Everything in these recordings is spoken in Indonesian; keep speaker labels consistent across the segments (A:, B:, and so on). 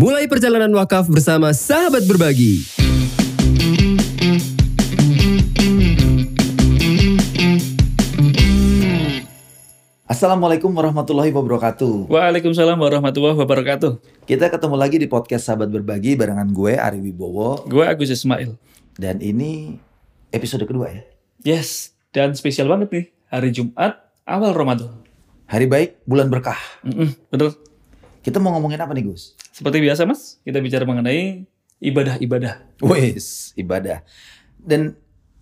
A: Mulai perjalanan wakaf bersama sahabat berbagi.
B: Assalamualaikum warahmatullahi wabarakatuh.
C: Waalaikumsalam warahmatullahi wabarakatuh.
B: Kita ketemu lagi di podcast Sahabat Berbagi barengan gue Ari Wibowo
C: Gue Agus Ismail.
B: dan ini episode kedua ya.
C: Yes, dan spesial banget nih. Hari Jumat, awal Ramadan.
B: Hari baik, bulan berkah.
C: Mm-mm, bener.
B: Kita mau ngomongin apa nih Gus?
C: Seperti biasa mas, kita bicara mengenai ibadah-ibadah.
B: Wes, ibadah. Dan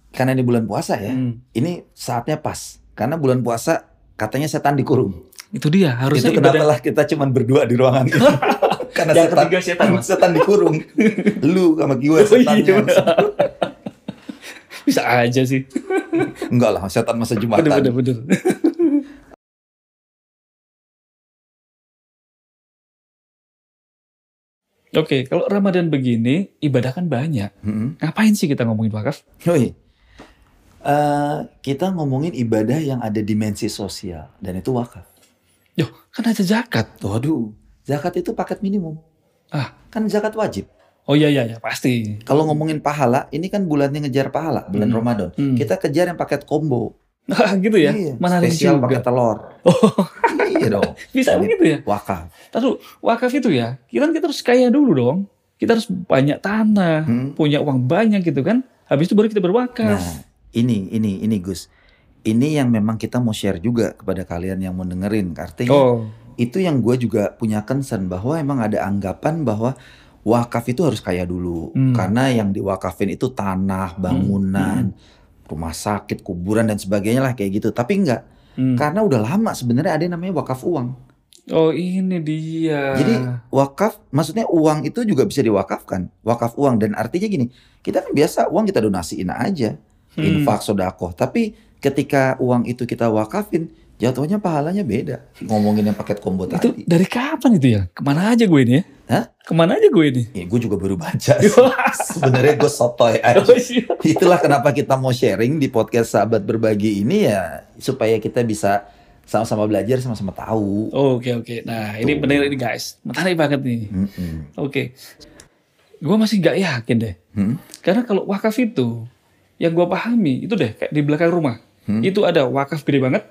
B: karena ini bulan puasa ya,
C: Hmm.
B: ini saatnya pas. Karena bulan puasa katanya setan dikurung.
C: Itu dia, harusnya
B: Itu kenapa lah kita cuman berdua di ruangan ini. Karena
C: Yang
B: setan,
C: ketiga setan, Mas.
B: setan dikurung. Lu sama gue
C: Oh,
B: setannya.
C: iya. Bisa aja sih.
B: Enggak lah, setan masa Jumatan.
C: Bener, bener, bener. Oke, kalau Ramadan begini, ibadah kan banyak.
B: Mm-mm.
C: Ngapain sih kita ngomongin wakaf?
B: Yoi. Eh, kita ngomongin ibadah yang ada dimensi sosial dan itu wakaf.
C: Yo, kan ada zakat.
B: Waduh, zakat itu paket minimum.
C: Ah.
B: Kan zakat wajib.
C: Oh iya, iya, iya, pasti.
B: Kalau ngomongin pahala, ini kan bulannya ngejar pahala, bulan
C: Hmm.
B: Ramadan.
C: Hmm.
B: Kita kejar yang paket combo.
C: Gitu ya?
B: Iya,
C: Menarik
B: spesial
C: juga.
B: pakai telur.
C: Oh,
B: iya dong.
C: bisa
B: Ini
C: begitu ya?
B: Wakaf.
C: Tahu wakaf itu ya, kita, kita harus kaya dulu dong. Kita harus banyak tanah,
B: Hmm.
C: punya uang banyak gitu kan. Habis itu baru kita berwakaf.
B: Nah, ini ini ini Gus. Ini yang memang kita mau share juga kepada kalian yang mau dengerin. Artinya
C: oh,
B: itu yang gue juga punya concern bahwa emang ada anggapan bahwa wakaf itu harus kaya dulu
C: Hmm.
B: karena yang diwakafin itu tanah, bangunan, rumah sakit, kuburan dan sebagainya lah kayak gitu. Tapi enggak,
C: hmm.
B: karena udah lama sebenarnya ada yang namanya wakaf uang.
C: oh ini dia.
B: Jadi wakaf, maksudnya uang itu juga bisa diwakafkan, wakaf uang dan artinya gini, kita kan biasa uang kita donasiin aja,
C: Hmm.
B: infak, sodakoh. Tapi ketika uang itu kita wakafin, jatuhnya pahalanya beda. Ngomongin yang paket combo
C: itu
B: tadi.
C: dari kapan itu ya? Ke mana aja gue ini ya?
B: Hah?
C: Ke mana aja gue ini?
B: Ya, gue juga baru baca. sih. Sebenarnya gue sotoy aja.
C: Oh, iya.
B: Itulah kenapa kita mau sharing di podcast Sahabat Berbagi ini ya supaya kita bisa sama-sama belajar, sama-sama tahu.
C: Oke oke. Nah ini
B: Tuh.
C: benar ini guys, menarik banget nih.
B: Mm-mm.
C: Oke. Gue masih nggak yakin deh.
B: Hmm?
C: Karena kalau wakaf itu, yang gue pahami itu deh kayak di belakang rumah.
B: Hmm?
C: Itu ada wakaf gede banget.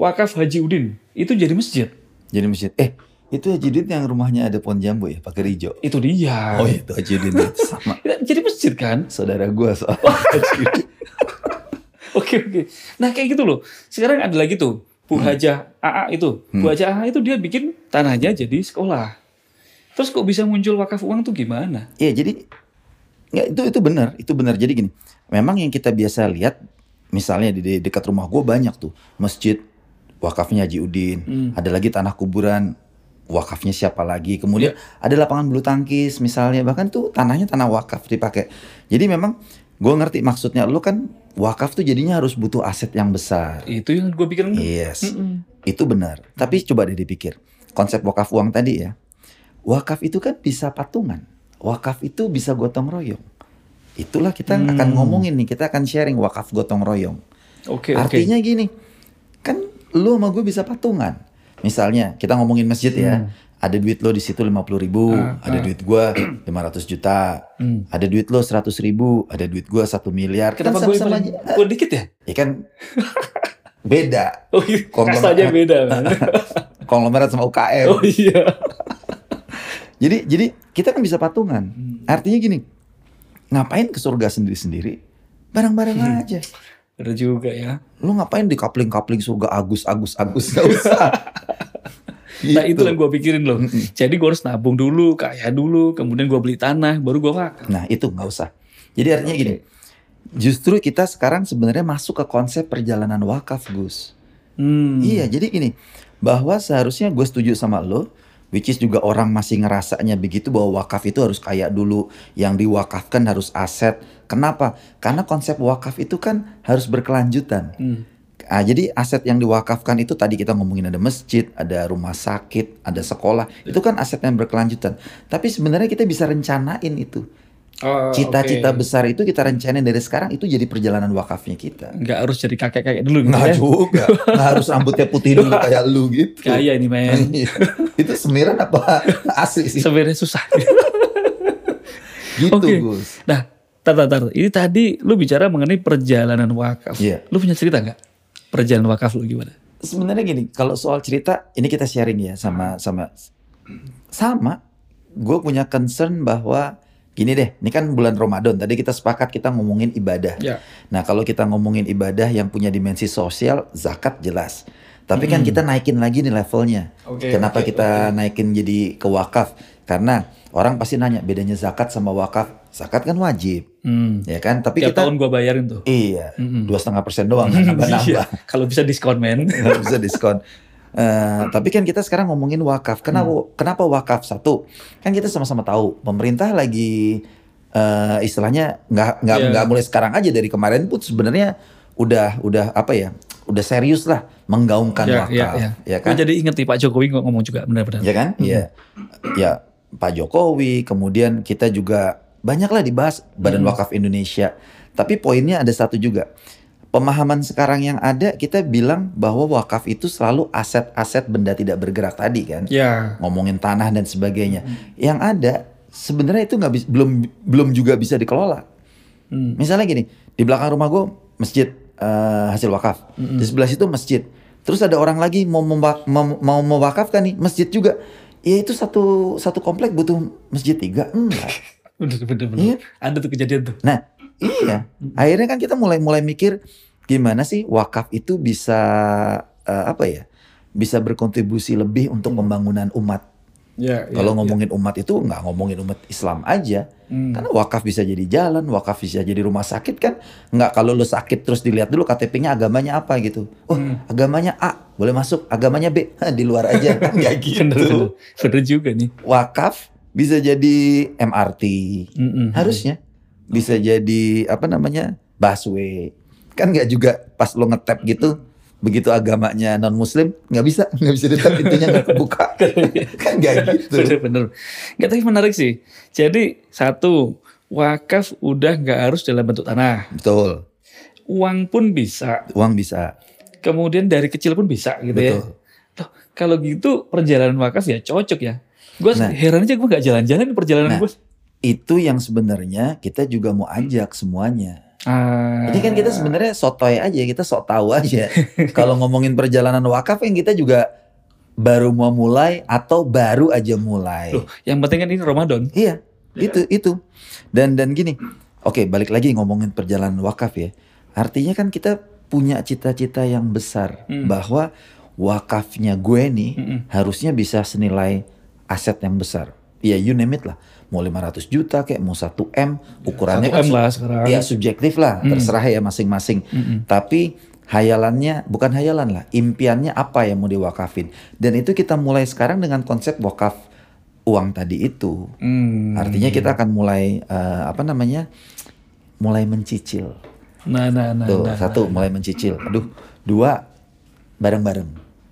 C: Wakaf Haji Udin. Itu jadi masjid.
B: Jadi masjid. Eh, itu Haji Udin yang rumahnya ada pohon jambu ya, pakai hijau.
C: Itu dia.
B: Oh itu Haji Udin itu sama
C: Ya, Jadi masjid kan?
B: saudara gue soal Haji Udin.
C: Oke oke. Nah kayak gitu loh. Sekarang ada lagi tuh Bu Hajah AA itu. Bu
B: Hmm.
C: Hajah AA itu dia bikin tanahnya jadi sekolah. Terus kok bisa muncul wakaf uang tuh gimana?
B: Iya jadi nggak itu itu benar itu benar jadi gini. Memang yang kita biasa lihat misalnya di, di dekat rumah gue banyak tuh masjid wakafnya Haji Udin.
C: Hmm.
B: Ada lagi tanah kuburan wakafnya siapa lagi. Kemudian ada lapangan bulu tangkis misalnya bahkan tuh tanahnya tanah wakaf dipakai. Jadi memang gue ngerti maksudnya lu kan wakaf tuh jadinya harus butuh aset yang besar.
C: Itu yang gue pikirin.
B: Yes.
C: Mm-mm.
B: Itu benar. Tapi coba deh dipikir. Konsep wakaf uang tadi ya. Wakaf itu kan bisa patungan. Wakaf itu bisa gotong royong. Itulah kita
C: Hmm.
B: akan ngomongin nih. Kita akan sharing wakaf gotong royong.
C: Oke oke.
B: Artinya gini. Lu sama gue bisa patungan. Misalnya kita ngomongin masjid ya.
C: Hmm.
B: Ada duit lo di situ 50 ribu.
C: Ah,
B: ada
C: ah.
B: duit gue 500 juta.
C: Hmm.
B: Ada duit lo 100 ribu. Ada duit gue 1 miliar.
C: Kenapa
B: kan
C: gue paling
B: aja.
C: gue dikit ya?
B: Ya kan beda.
C: Oh iya.
B: Konglomerat.
C: Beda.
B: Konglomerat sama UKM.
C: oh iya.
B: Jadi jadi kita kan bisa patungan.
C: Hmm.
B: Artinya gini, ngapain ke surga sendiri-sendiri? Bareng-bareng
C: Hmm.
B: aja.
C: Bener juga ya.
B: Lu ngapain di kapling-kapling surga Agus Agus Agus gak usah.
C: Nah
B: Gitu.
C: itu yang gue pikirin loh. Jadi gue harus nabung dulu, kaya dulu, kemudian gue beli tanah, baru gue wakaf.
B: Nah itu nggak usah. Jadi artinya gini, justru kita sekarang sebenarnya masuk ke konsep perjalanan wakaf Gus.
C: Hmm.
B: Iya, jadi gini, bahwa seharusnya gue setuju sama lo, which is juga orang masih ngerasanya begitu bahwa wakaf itu harus kaya dulu, yang diwakafkan harus aset. Kenapa? Karena konsep wakaf itu kan harus berkelanjutan.
C: Hmm.
B: Ah, jadi aset yang diwakafkan itu tadi kita ngomongin ada masjid, ada rumah sakit, ada sekolah. Itu kan aset yang berkelanjutan. Tapi sebenarnya kita bisa rencanain itu.
C: Oh,
B: Cita-cita
C: oke.
B: besar itu kita rencanain dari sekarang itu jadi perjalanan wakafnya kita.
C: Nggak harus jadi kakek-kakek dulu gitu
B: Nggak
C: ya.
B: juga, nggak harus rambutnya putih dulu kayak lu gitu.
C: Kaya ini men.
B: Iya. itu semiran apa asli sih?
C: Sebenarnya susah.
B: Gitu
C: Oke.
B: Gus.
C: Nah, tar, tar, tar. Ini tadi lu bicara mengenai perjalanan wakaf.
B: Iya.
C: Lu punya cerita nggak? Perjalanan wakaf lu gimana?
B: Sebenarnya gini, kalau soal cerita ini kita sharing ya sama sama sama. Gue punya concern bahwa gini deh, ini kan bulan Ramadan. Tadi kita sepakat kita ngomongin ibadah.
C: Ya.
B: Nah kalau kita ngomongin ibadah yang punya dimensi sosial, zakat jelas. Tapi kan kita naikin lagi nih levelnya.
C: Oke,
B: Kenapa
C: oke,
B: kita naikin jadi ke wakaf? Karena orang pasti nanya bedanya zakat sama wakaf. Zakat kan wajib,
C: Hmm.
B: ya kan? Tapi
C: Tiap
B: kita
C: tahun gua bayarin tuh.
B: iya
C: Mm-mm.
B: dua setengah persen doang, nambah-nambah.
C: Iya. Kalau bisa diskon men.
B: nggak bisa diskon. Eh, tapi kan kita sekarang ngomongin wakaf. Kenapa
C: Hmm.
B: kenapa wakaf satu? Kan kita sama-sama tahu pemerintah lagi eh, istilahnya nggak nggak
C: Iya.
B: nggak mulai sekarang aja dari kemarin pun sebenarnya udah udah apa ya? Udah serius lah menggaungkan
C: Ya,
B: wakaf,
C: ya, ya.
B: ya kan?
C: jadi inget nih Pak Jokowi ngomong juga benar-benar.
B: Ya kan? Iya. Ya Pak Jokowi, kemudian kita juga banyaklah dibahas Badan
C: Hmm.
B: Wakaf Indonesia. Tapi poinnya ada satu juga. Pemahaman sekarang yang ada kita bilang bahwa wakaf itu selalu aset-aset benda tidak bergerak tadi kan.
C: Ya.
B: Ngomongin tanah dan sebagainya. Yang ada sebenarnya itu nggak belum belum juga bisa dikelola.
C: Hmm.
B: Misalnya gini, di belakang rumah gue masjid eh, hasil wakaf. Di sebelah situ masjid. Terus ada orang lagi mau mem- mau mewakafkan nih masjid juga. Ya itu satu satu komplek butuh masjid tiga enggak.
C: Bener, bener, bener.
B: Iya.
C: Ada tuh kejadian tuh.
B: Nah iya. Akhirnya kan kita mulai mulai mikir gimana sih wakaf itu bisa eh, apa ya? Bisa berkontribusi lebih untuk pembangunan umat.
C: Ya,
B: Kalau ngomongin umat itu nggak ngomongin umat Islam aja.
C: Hmm.
B: Karena wakaf bisa jadi jalan, wakaf bisa jadi rumah sakit kan. Nggak kalau lo sakit terus dilihat dulu KTP-nya agamanya apa gitu. Oh agamanya A, boleh masuk. Agamanya B, Hah, di luar aja. Kan nggak
C: Bener, bener.
B: gitu.
C: Bener juga nih.
B: Wakaf bisa jadi MRT.
C: Mm-mm.
B: Harusnya. Bisa jadi apa namanya busway. Kan nggak juga pas lo ngetap gitu. Begitu agamanya non muslim nggak bisa nggak bisa ditap pintunya nggak kebuka kan nggak gitu
C: Bener-bener. Nggak, tapi menarik sih. Jadi satu, wakaf udah nggak harus dalam bentuk tanah.
B: betul
C: Uang pun bisa.
B: uang bisa
C: Kemudian dari kecil pun bisa gitu ya.
B: Betul.
C: Loh, kalau gitu perjalanan wakaf ya cocok ya. Gue
B: Nah.
C: heran aja gue nggak jalan-jalan perjalanan
B: Nah.
C: gue.
B: Itu yang sebenarnya kita juga mau ajak semuanya.
C: Ah.
B: Ini kan kita sebenarnya sotoy aja, kita sok tahu aja. Kalau ngomongin perjalanan wakaf yang kita juga baru mau mulai atau baru aja mulai.
C: Loh, yang penting kan ini Ramadan.
B: Iya, itu itu. Dan dan gini. Oke, balik lagi ngomongin perjalanan wakaf ya. Artinya kan kita punya cita-cita yang besar
C: Hmm.
B: bahwa wakafnya gue nih
C: Mm-mm.
B: harusnya bisa senilai aset yang besar. Ya you name it lah. Mau 500 juta kayak mau 1 M, ukurannya
C: 1 M
B: su-
C: lah sekarang.
B: Ya subjektif lah,
C: Hmm.
B: terserah ya masing-masing.
C: Mm-mm.
B: Tapi hayalannya bukan hayalan lah, impiannya apa yang mau diwakafin. Dan itu kita mulai sekarang dengan konsep wakaf uang tadi itu.
C: Hmm.
B: Artinya kita akan mulai eh, apa namanya? mulai mencicil.
C: Nah, nah, nah.
B: Tuh,
C: nah,
B: satu mulai mencicil. Aduh, dua bareng-bareng.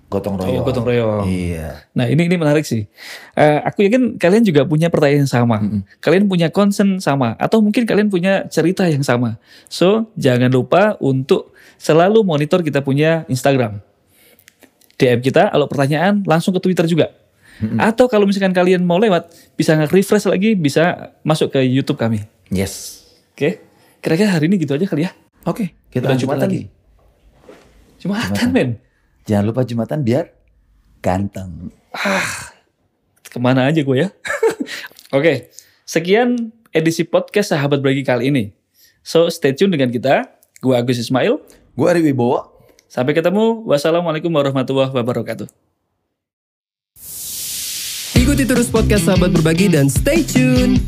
B: Gotong royong.
C: Oh, gotong royong.
B: Iya.
C: Nah ini ini menarik sih. Eh, aku yakin kalian juga punya pertanyaan yang sama. Kalian punya concern sama. Atau mungkin kalian punya cerita yang sama. So jangan lupa untuk selalu monitor kita punya Instagram. DM kita, kalau pertanyaan langsung ke Twitter juga. Atau kalau misalkan kalian mau lewat, bisa nge-refresh lagi, bisa masuk ke YouTube kami.
B: Yes.
C: Oke? Kira-kira hari ini gitu aja kali ya.
B: Oke, kita
C: Udah
B: lanjut
C: Jumatan
B: lagi.
C: nih. Jumatan men.
B: Jangan lupa Jumatan biar ganteng.
C: Ke mana aja gue ya. Oke, sekian edisi podcast Sahabat Berbagi kali ini. So, stay tune dengan kita. Gue Agus Ismail.
B: Gue Ari Wibowo.
C: Sampai ketemu. Wassalamualaikum warahmatullahi wabarakatuh.
A: Ikuti terus podcast Sahabat Berbagi dan stay tune.